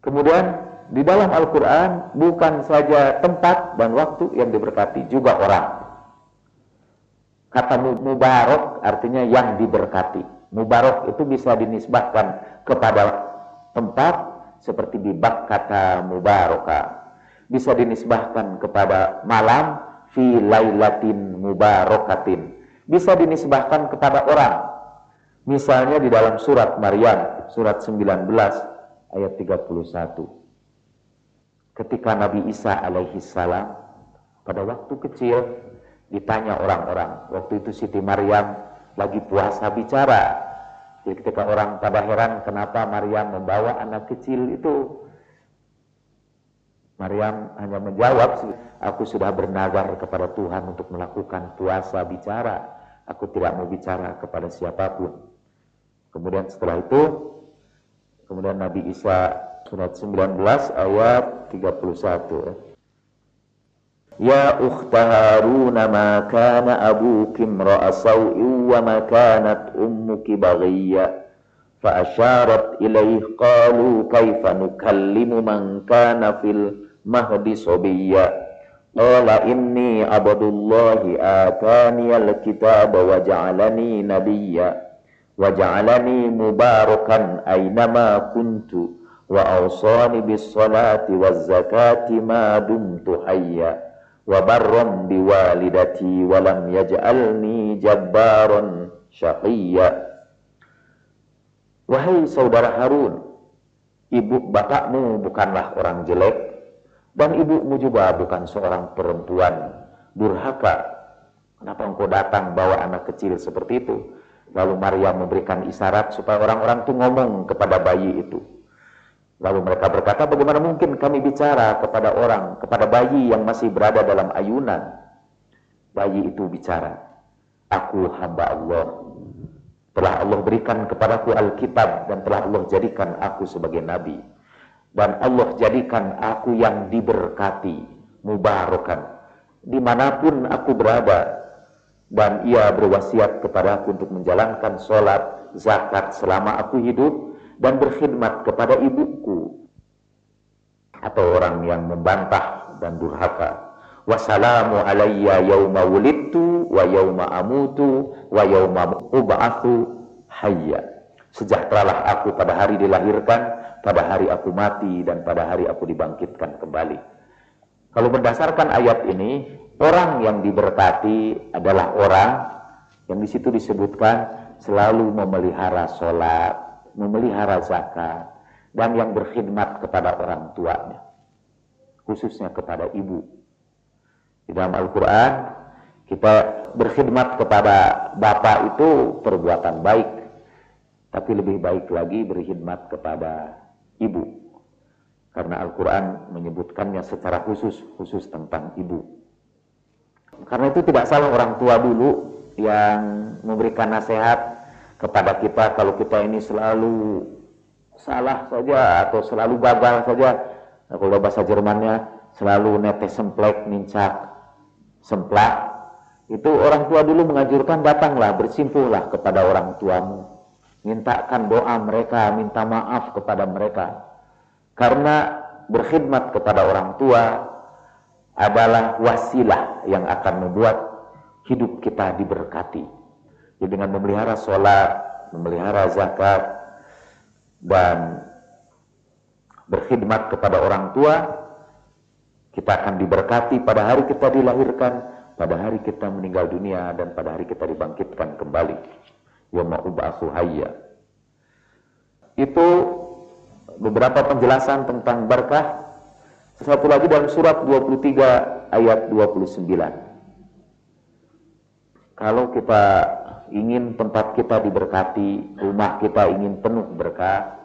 A: Kemudian di dalam Al-Quran bukan saja tempat dan waktu yang diberkati, juga orang. Kata mubarak artinya yang diberkati. Mubarak itu bisa dinisbahkan kepada tempat seperti di bak kata mubaraka. Bisa dinisbahkan kepada malam fi lailatin mubarakatin. Bisa dinisbahkan kepada orang. Misalnya di dalam surat Maryam, surat 19 ayat 31. Ketika Nabi Isa alaihi salam pada waktu kecil ditanya orang-orang. Waktu itu Siti Maryam lagi puasa bicara. Jadi ketika orang pada heran kenapa Maryam membawa anak kecil itu. Maryam hanya menjawab, aku sudah bernazar kepada Tuhan untuk melakukan puasa bicara. Aku tidak mau bicara kepada siapapun. Kemudian setelah itu, kemudian Nabi Isa surat 19 ayat 31. يا أخت هارون ما كان أبوك امرأ سوء وما كانت أمك بغيا فأشارت إليه قالوا كيف نكلم من كان في mahdi sobiya. Qala inni abadullahi atani al-kitab wa ja'alani nabiyya. Wa ja'alani mubarakan aynama kuntu. Wa awsani bis salati waz zakati ma dumtu hayya. Wa barram bi walidati wa lam yaj'alni jabbaran syaqiyya Wahai saudara Harun, ibu bapakmu bukanlah orang jelek, dan ibumu juga bukan seorang perempuan durhaka. Kenapa engkau datang bawa anak kecil seperti itu? Lalu Maria memberikan isyarat supaya orang-orang itu ngomong kepada bayi itu. Lalu mereka berkata, bagaimana mungkin kami bicara kepada orang, kepada bayi yang masih berada dalam ayunan? Bayi itu bicara, aku hamba Allah. Telah Allah berikan kepadaku Alkitab dan telah Allah jadikan aku sebagai nabi. Dan Allah jadikan aku yang diberkati, mubarakan. Di mana pun aku berada, dan ia berwasiat kepadaku untuk menjalankan sholat, zakat selama aku hidup dan berkhidmat kepada ibuku atau orang yang membantah dan durhaka. Wassalamu alayya yawma wulidtu wa yawma amutu wa yawma ub'athu hayya. Sejahteralah aku pada hari dilahirkan, pada hari aku mati dan pada hari aku dibangkitkan kembali. Kalau berdasarkan ayat ini, Orang yang diberkati adalah orang yang di situ disebutkan selalu memelihara sholat, memelihara zakat, dan yang berkhidmat kepada orang tuanya, khususnya kepada ibu. Di dalam Al-Quran, kita berkhidmat kepada bapak itu perbuatan baik, tapi lebih baik lagi berkhidmat kepada ibu. Karena Al-Quran menyebutkannya secara khusus, khusus tentang ibu. Karena itu tidak salah orang tua dulu yang memberikan nasihat kepada kita kalau kita ini selalu salah saja atau selalu gagal saja. Kalau bahasa Jermannya selalu netes semplek, nincak, semplak. Itu orang tua dulu mengajarkan datanglah bersimpuhlah kepada orang tuamu. Mintakan doa mereka, minta maaf kepada mereka. Karena berkhidmat kepada orang tua adalah wasilah yang akan membuat hidup kita diberkati. Jadi dengan memelihara sholat, memelihara zakat, dan berkhidmat kepada orang tua, kita akan diberkati pada hari kita dilahirkan, pada hari kita meninggal dunia, dan pada hari kita dibangkitkan kembali. Yawma uba'asu hayya. Itu beberapa penjelasan tentang berkah satu lagi dalam surat 23 ayat 29. Kalau kita ingin tempat kita diberkati, rumah kita ingin penuh berkah,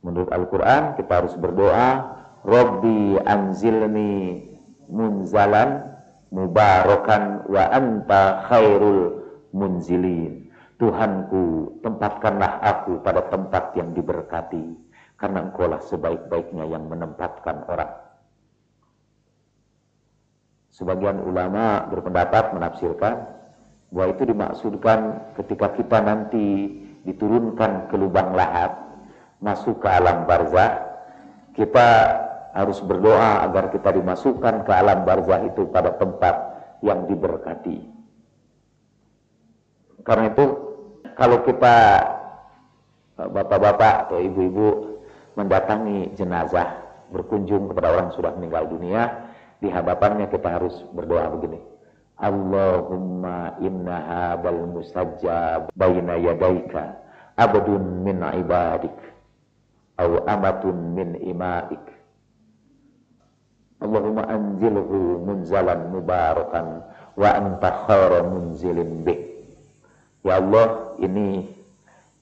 A: menurut Al-Quran kita harus berdoa, Robbi anzilni munzalan mubarakan wa anta khairul munzilin. Tuhanku, tempatkanlah aku pada tempat yang diberkati karena engkaulah sebaik-baiknya yang menempatkan orang. Sebagian ulama berpendapat menafsirkan bahwa itu dimaksudkan ketika kita nanti diturunkan ke lubang lahat, masuk ke alam barzah, kita harus berdoa agar kita dimasukkan ke alam barzah itu pada tempat yang diberkati. Karena itu kalau kita bapak-bapak atau ibu-ibu mendatangi jenazah, berkunjung kepada orang sudah meninggal dunia, di hadapannya kita harus berdoa begini. Allahumma inna habal musajjab baina yadaika abdun min ibadik au amatun min imaik Allahumma anzilhu munzalan mubarakan wa anta khairu munzilin bik Ya Allah ini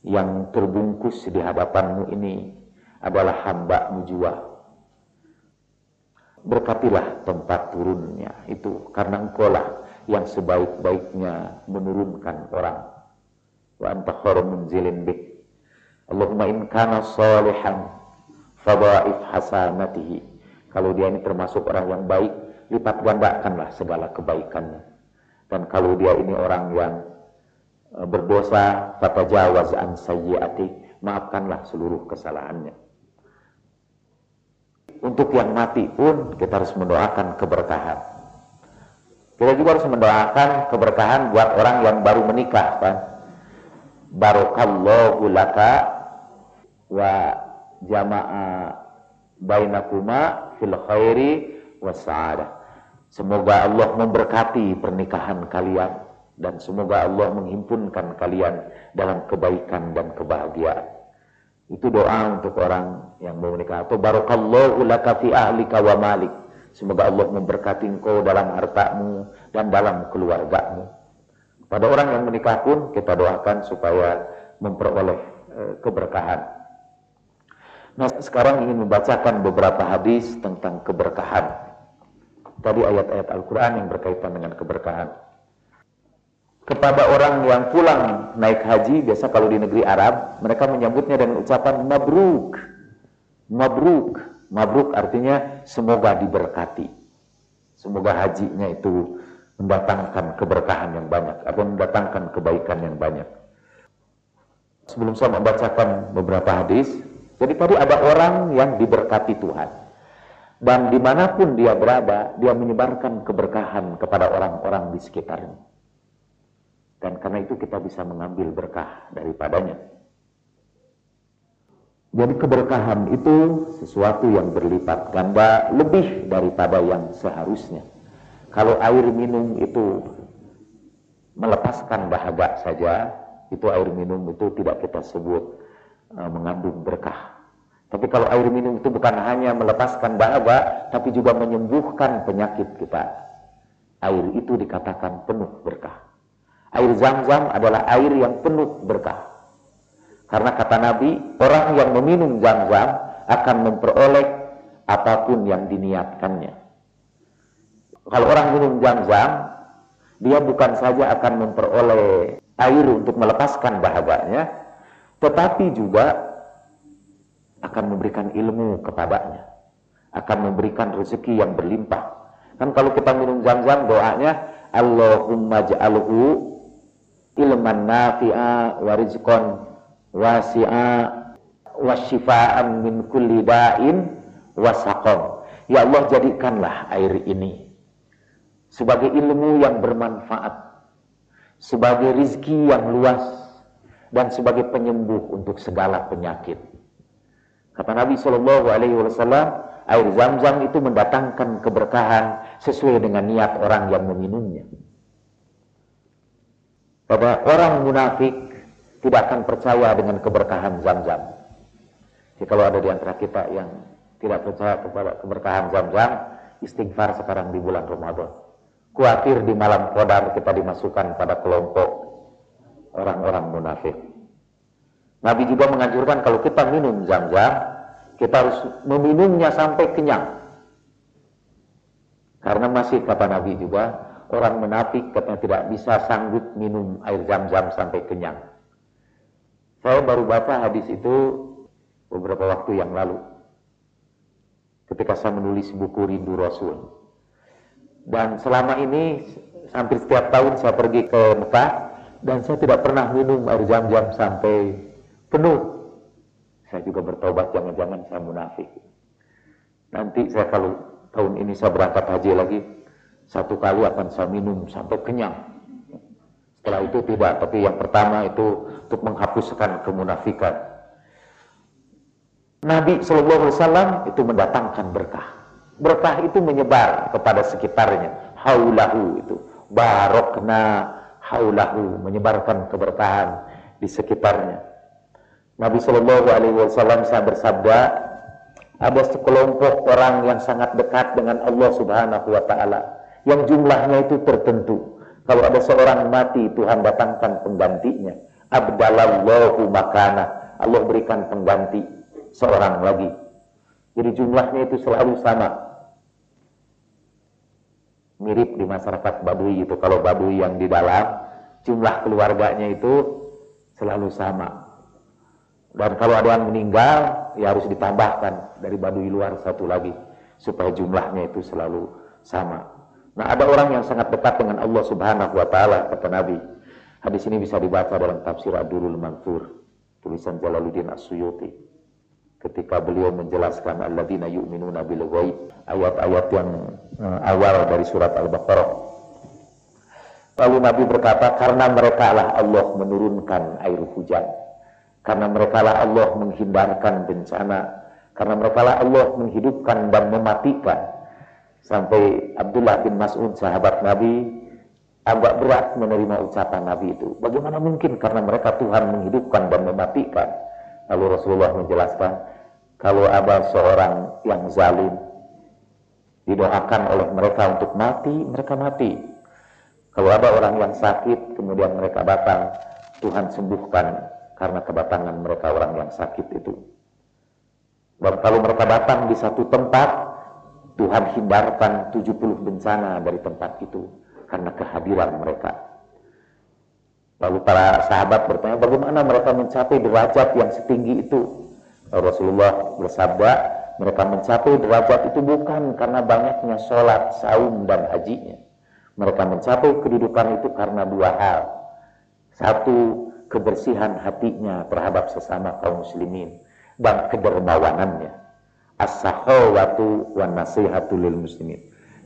A: yang terbungkus di hadapanmu ini adalah hamba jua. Berkatilah tempat turunnya itu karena engkaulah yang sebaik-baiknya menurunkan orang. Wa anta khairum munzilin. Allahumma in kana salihan fadha'if hasanatihi. Kalau dia ini termasuk orang yang baik, lipat gandakanlah segala kebaikannya. Dan kalau dia ini orang yang berdosa, fatajawaz an sayyi'ati, maafkanlah seluruh kesalahannya untuk yang mati pun kita harus mendoakan keberkahan. Kita juga harus mendoakan keberkahan buat orang yang baru menikah, kan? Barokallahu laka wa jama'a bainakuma fil khairi sa'adah. Semoga Allah memberkati pernikahan kalian dan semoga Allah menghimpunkan kalian dalam kebaikan dan kebahagiaan. Itu doa untuk orang yang mau menikah. Atau barakallahu laka fi ahlika wa malik. Semoga Allah memberkati engkau dalam hartamu dan dalam keluargamu. Pada orang yang menikah pun kita doakan supaya memperoleh e, keberkahan. Nah, sekarang ingin membacakan beberapa hadis tentang keberkahan. Tadi ayat-ayat Al-Quran yang berkaitan dengan keberkahan. Kepada orang yang pulang naik haji, biasa kalau di negeri Arab, mereka menyambutnya dengan ucapan mabruk. Mabruk. Mabruk artinya semoga diberkati. Semoga hajinya itu mendatangkan keberkahan yang banyak atau mendatangkan kebaikan yang banyak. Sebelum saya membacakan beberapa hadis, jadi tadi ada orang yang diberkati Tuhan. Dan di mana pun dia berada, dia menyebarkan keberkahan kepada orang-orang di sekitarnya. Dan karena itu kita bisa mengambil berkah daripadanya. Jadi keberkahan itu sesuatu yang berlipat ganda lebih daripada yang seharusnya. Kalau air minum itu melepaskan dahaga saja, itu air minum itu tidak kita sebut uh, mengandung berkah. Tapi kalau air minum itu bukan hanya melepaskan dahaga, tapi juga menyembuhkan penyakit kita. Air itu dikatakan penuh berkah. Air zam-zam adalah air yang penuh berkah. Karena kata Nabi, orang yang meminum zam-zam akan memperoleh apa pun yang diniatkannya. Kalau orang minum zam-zam, dia bukan saja akan memperoleh air untuk melepaskan dahaganya, tetapi juga akan memberikan ilmu kepadanya, akan memberikan rezeki yang berlimpah. Kan kalau kita minum zam-zam doanya Allahumma ja'alhu ilman nafi'a wa rizqan wasi'a wa shifaan min kulli da'in wa saqam. Ya Allah jadikanlah air ini sebagai ilmu yang bermanfaat, sebagai rizki yang luas, dan sebagai penyembuh untuk segala penyakit. Kata Nabi Shallallahu Alaihi Wasallam, air zam-zam itu mendatangkan keberkahan sesuai dengan niat orang yang meminumnya. Pada orang munafik tidak akan percaya dengan keberkahan zam-zam. Jadi kalau ada di antara kita yang tidak percaya kepada keberkahan zam-zam, istighfar sekarang di bulan Ramadan. Kuatir di malam kodar kita dimasukkan pada kelompok orang-orang munafik. Nabi juga menganjurkan kalau kita minum zam-zam, kita harus meminumnya sampai kenyang. Karena masih kata Nabi juga, orang menafik katanya tidak bisa sanggup minum air zam-zam sampai kenyang. Saya baru baca hadis itu beberapa waktu yang lalu. Ketika saya menulis buku Rindu Rasul. Dan selama ini hampir setiap tahun saya pergi ke Mekah dan saya tidak pernah minum air zam-zam sampai penuh. Saya juga bertobat, jangan-jangan saya munafik. Nanti saya kalau tahun ini saya berangkat haji lagi, satu kali akan saya minum sampai kenyang. Setelah itu tidak, tapi yang pertama itu untuk menghapuskan kemunafikan. Nabi Shallallahu Alaihi Wasallam itu mendatangkan berkah. Berkah itu menyebar kepada sekitarnya. Haulahu itu barokna haulahu menyebarkan keberkahan di sekitarnya. Nabi Shallallahu Alaihi Wasallam saya bersabda, ada sekelompok orang yang sangat dekat dengan Allah Subhanahu Wa Taala, yang jumlahnya itu tertentu. Kalau ada seorang mati, Tuhan datangkan penggantinya. Abdalallahu makana. Allah berikan pengganti seorang lagi. Jadi jumlahnya itu selalu sama. Mirip di masyarakat Baduy itu. Kalau Baduy yang di dalam, jumlah keluarganya itu selalu sama. Dan kalau ada yang meninggal, ya harus ditambahkan dari baduy luar satu lagi supaya jumlahnya itu selalu sama. Nah, ada orang yang sangat dekat dengan Allah Subhanahu wa taala kata Nabi. Hadis ini bisa dibaca dalam tafsir Ad-Durul tulisan Jalaluddin As-Suyuti ketika beliau menjelaskan alladzina yu'minuna bil ghaib ayat-ayat yang uh, awal dari surat Al-Baqarah. Lalu Nabi berkata karena mereka lah Allah menurunkan air hujan karena mereka lah Allah menghindarkan bencana. Karena mereka lah Allah menghidupkan dan mematikan. Sampai Abdullah bin Mas'ud sahabat Nabi agak berat menerima ucapan Nabi itu. Bagaimana mungkin karena mereka Tuhan menghidupkan dan mematikan. Lalu Rasulullah menjelaskan, kalau ada seorang yang zalim, didoakan oleh mereka untuk mati, mereka mati. Kalau ada orang yang sakit, kemudian mereka datang, Tuhan sembuhkan karena kedatangan mereka orang yang sakit itu. Dan kalau mereka datang di satu tempat, Tuhan hindarkan 70 bencana dari tempat itu karena kehadiran mereka. Lalu para sahabat bertanya, bagaimana mereka mencapai derajat yang setinggi itu? Rasulullah bersabda, mereka mencapai derajat itu bukan karena banyaknya sholat, saum, dan hajinya. Mereka mencapai kedudukan itu karena dua hal. Satu, kebersihan hatinya terhadap sesama kaum muslimin dan kedermawanannya. As-sahawatu wa nasihatu lil muslimin.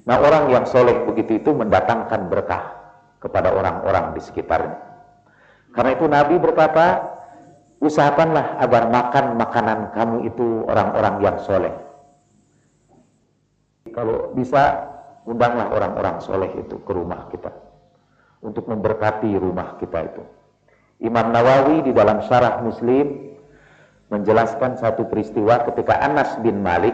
A: Nah orang yang soleh begitu itu mendatangkan berkah kepada orang-orang di sekitarnya. Karena itu Nabi berkata, usahakanlah agar makan makanan kamu itu orang-orang yang soleh. Kalau bisa, undanglah orang-orang soleh itu ke rumah kita. Untuk memberkati rumah kita itu. Imam Nawawi di dalam syarah Muslim menjelaskan satu peristiwa ketika Anas bin Malik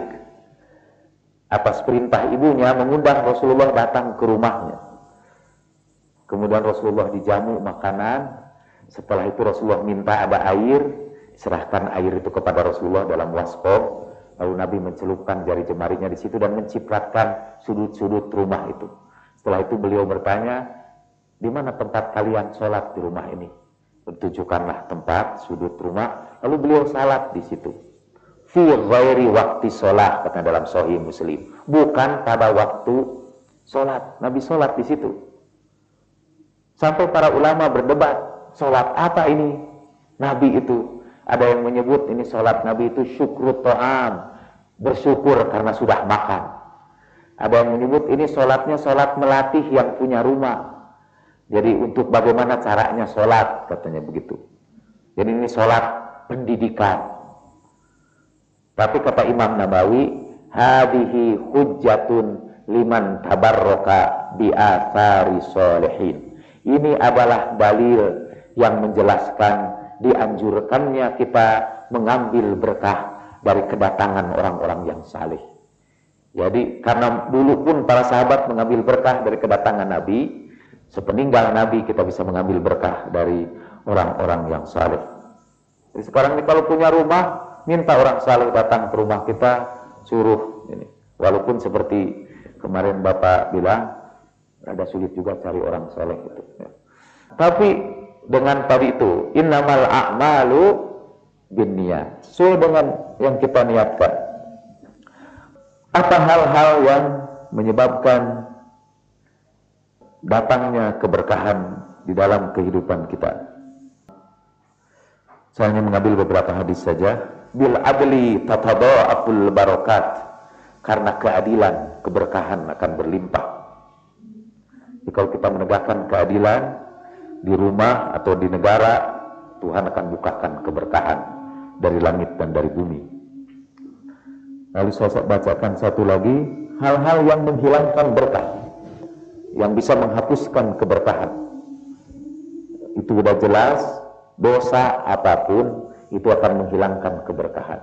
A: atas perintah ibunya mengundang Rasulullah datang ke rumahnya. Kemudian Rasulullah dijamu makanan. Setelah itu Rasulullah minta ada air, serahkan air itu kepada Rasulullah dalam waskom. Lalu Nabi mencelupkan jari jemarinya di situ dan mencipratkan sudut-sudut rumah itu. Setelah itu beliau bertanya, di mana tempat kalian sholat di rumah ini? Tunjukkanlah tempat sudut rumah, lalu beliau salat di situ. Fi ghairi waktu sholat, kata dalam sahih muslim. Bukan pada waktu sholat. Nabi sholat di situ. Sampai para ulama berdebat, sholat apa ini? Nabi itu. Ada yang menyebut ini sholat Nabi itu syukur to'am. Bersyukur karena sudah makan. Ada yang menyebut ini sholatnya sholat melatih yang punya rumah. Jadi untuk bagaimana caranya sholat, katanya begitu. Jadi ini sholat pendidikan. Tapi kata Imam Nabawi, hadihi hujjatun liman tabarroka bi'athari solehin. Ini adalah dalil yang menjelaskan dianjurkannya kita mengambil berkah dari kedatangan orang-orang yang saleh. Jadi karena dulu pun para sahabat mengambil berkah dari kedatangan Nabi, Sepeninggal Nabi kita bisa mengambil berkah dari orang-orang yang saleh. Jadi sekarang ini kalau punya rumah, minta orang saleh datang ke rumah kita, suruh ini. Walaupun seperti kemarin Bapak bilang, ada sulit juga cari orang saleh itu. Ya. Tapi dengan tadi itu, innamal a'malu bin niat. So dengan yang kita niatkan. Apa hal-hal yang menyebabkan datangnya keberkahan di dalam kehidupan kita. Saya hanya mengambil beberapa hadis saja. Bil adli tatadha'aful barokat. Karena keadilan, keberkahan akan berlimpah. Jadi kalau kita menegakkan keadilan di rumah atau di negara, Tuhan akan bukakan keberkahan dari langit dan dari bumi. Lalu saya bacakan satu lagi, hal-hal yang menghilangkan berkah yang bisa menghapuskan keberkahan. Itu sudah jelas, dosa apa pun itu akan menghilangkan keberkahan.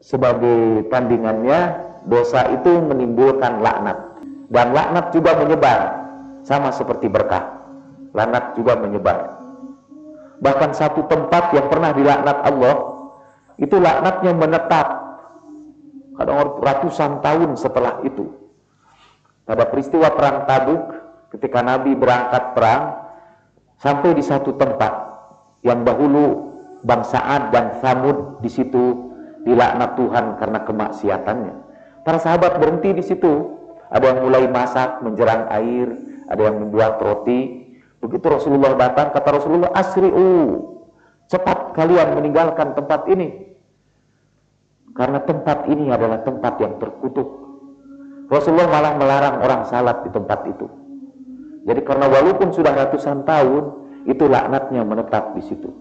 A: Sebagai tandingannya, dosa itu menimbulkan laknat. Dan laknat juga menyebar, sama seperti berkah. Laknat juga menyebar. Bahkan satu tempat yang pernah dilaknat Allah, itu laknatnya menetap. Kadang ratusan tahun setelah itu pada peristiwa perang Tabuk ketika Nabi berangkat perang sampai di satu tempat yang dahulu bangsa Ad dan Samud di situ dilaknat Tuhan karena kemaksiatannya. Para sahabat berhenti di situ. Ada yang mulai masak, menjerang air, ada yang membuat roti. Begitu Rasulullah datang, kata Rasulullah, asri'u. Cepat kalian meninggalkan tempat ini. Karena tempat ini adalah tempat yang terkutuk Rasulullah malah melarang orang salat di tempat itu. Jadi karena walaupun sudah ratusan tahun, itu laknatnya menetap di situ.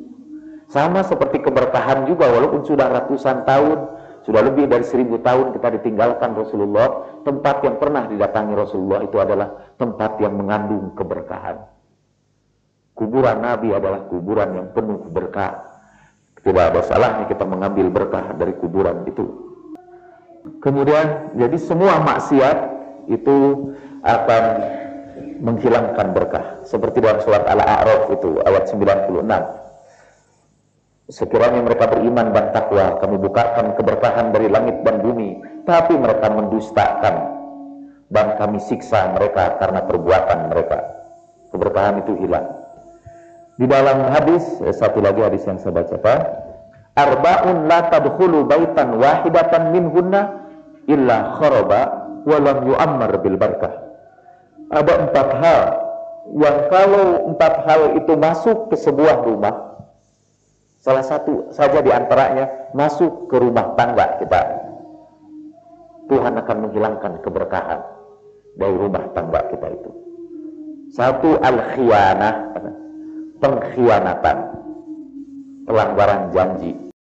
A: Sama seperti keberkahan juga, walaupun sudah ratusan tahun, sudah lebih dari seribu tahun kita ditinggalkan Rasulullah, tempat yang pernah didatangi Rasulullah itu adalah tempat yang mengandung keberkahan. Kuburan Nabi adalah kuburan yang penuh berkah. Tidak ada salahnya kita mengambil berkah dari kuburan itu. Kemudian jadi semua maksiat itu akan menghilangkan berkah. Seperti dalam surat Al-A'raf itu ayat 96. Sekiranya mereka beriman dan takwa, kami bukakan keberkahan dari langit dan bumi, tapi mereka mendustakan dan kami siksa mereka karena perbuatan mereka. Keberkahan itu hilang. Di dalam hadis, eh, satu lagi hadis yang saya baca, Pak. Arba'un la tadkhulu baitan wahidatan minhunna illa kharaba wa lam yu'ammar bil barakah. Ada empat hal yang kalau empat hal itu masuk ke sebuah rumah, salah satu saja di antaranya masuk ke rumah tangga kita. Tuhan akan menghilangkan keberkahan dari rumah tangga kita itu. Satu al-khianah, pengkhianatan, pelanggaran janji.